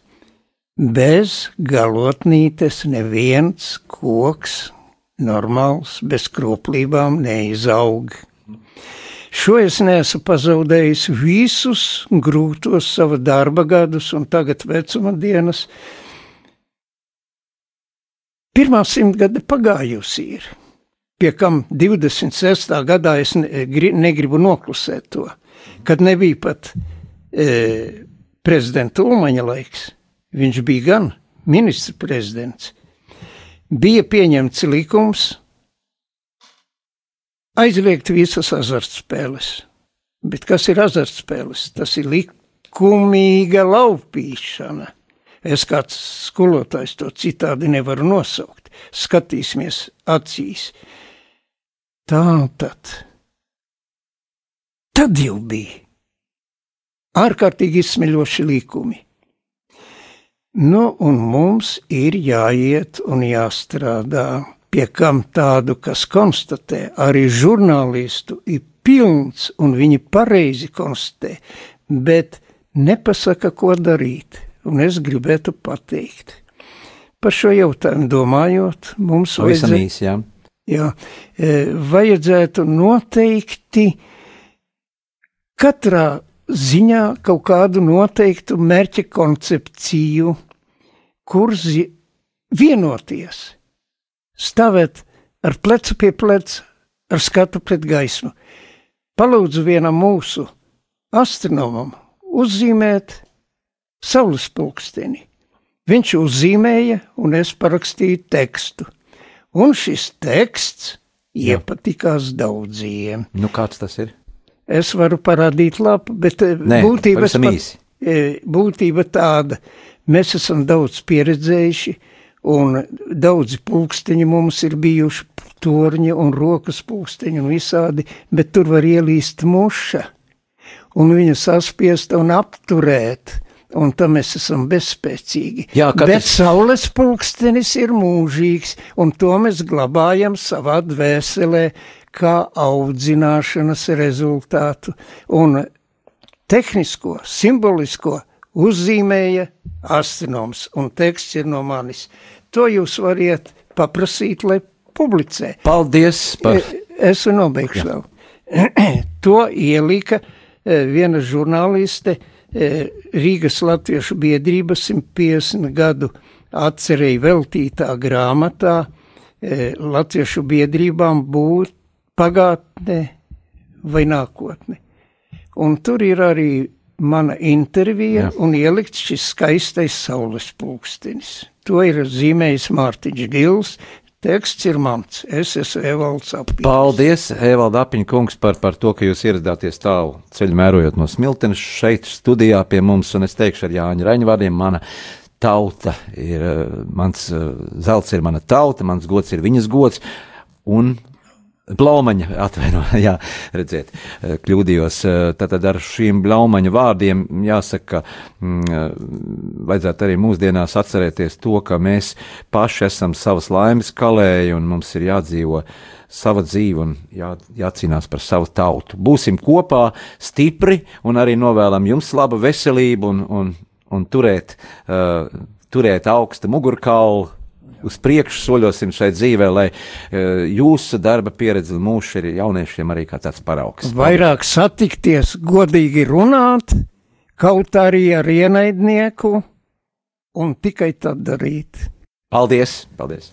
Bez galotnītes neviens koks normāls, bez kroplībām neizaug. Šo es neesmu pazaudējis visus grūtos sava darba gadus un tagad vecuma dienas. Pirmā simtgade pagājusi ir, pie kam 26. gadā es negribu noklusēt to, kad nebija pat e, prezidenta Ulmaņa laiks. Viņš bija gan ministra prezidents. Bija pieņemts likums, aizliegt visas azartspēles. Bet kas ir azartspēles? Tas ir likumīga laupīšana. Es kāds skolotājs to citādi nevaru nosaukt. Skatīsimies acīs. Tā tad. Tad jau bija ārkārtīgi izsmeļoši likumi. Nu, un mums ir jāiet un jāstrādā pie kam tādu, kas konstatē, arī žurnālistu ir pilns un viņi pareizi konstatē, bet nepasaka, ko darīt. Un es gribētu pateikt. Par šo jautājumu domājot, mums vajadzētu, īsi, jā. Jā, e, vajadzētu noteikti katrā ziņā kaut kādu noteiktu mērķa koncepciju, kur vienoties, stāvēt ar plecu pie pleca, ar skatu pret gaismu. Palūdzu vienam mūsu astronomam uzzīmēt saules pulksteni. Viņš uzzīmēja, un es parakstīju tekstu. Un šis teksts iepatikās daudziem. Nu, kāds tas ir? Es varu parādīt lapu, bet eh, Nē, būtība, pat, eh, būtība tāda. Mēs esam daudz pieredzējuši, un daudzi pulksteņi mums ir bijuši torņi un rokas pulksteņi un visādi, bet tur var ielīst muša un viņu saspiest un apturēt. Un tam mēs esam bezspēcīgi. Jā, katrs... Bet saules pulkstenis ir mūžīgs, un to mēs glabājam savā dvēselē, kā audzināšanas rezultātu. Un tehnisko, simbolisko uzzīmēja astronoms, un teksts ir no manis. To jūs variet paprasīt, lai publicē. Paldies par. E, es nobeigšu vēl. [clears throat] to ielika e, viena žurnāliste e, Rīgas Latviešu biedrības 150 gadu atcerēja veltītā grāmatā Latviešu biedrībām būt pagātne vai nākotne. Un tur ir arī mana intervija Jā. un ielikts šis skaistais saules pulkstenis. To ir zīmējis Mārtiņš Gils, Teksts ir mans, es esmu Evalds Apiņš. Paldies, Evalda Apiņa kungs, par, par to, ka jūs ieradāties tālu ceļu mērojot no Smiltenes šeit studijā pie mums, un es teikšu ar Jāņa Raņa vārdiem, mana tauta ir, mans zelts ir mana tauta, mans gods ir viņas gods, un Blaumaņa, atvainojiet, [laughs] jā, redziet, kļūdījos. Tātad ar šīm blaumaņa vārdiem jāsaka, ka mm, vajadzētu arī mūsdienās atcerēties to, ka mēs paši esam savas laimes kalēji un mums ir jādzīvo sava dzīve un jā, jācīnās par savu tautu. Būsim kopā stipri un arī novēlam jums labu veselību un, un, un turēt, uh, turēt augstu mugurkaulu uz priekšu soļosim šai dzīvē, lai uh, jūsu darba pieredze mūsu ir jauniešiem arī kā tāds paraugs. Vairāk satikties, godīgi runāt, kaut arī ar ienaidnieku, un tikai tad darīt. Paldies! Paldies.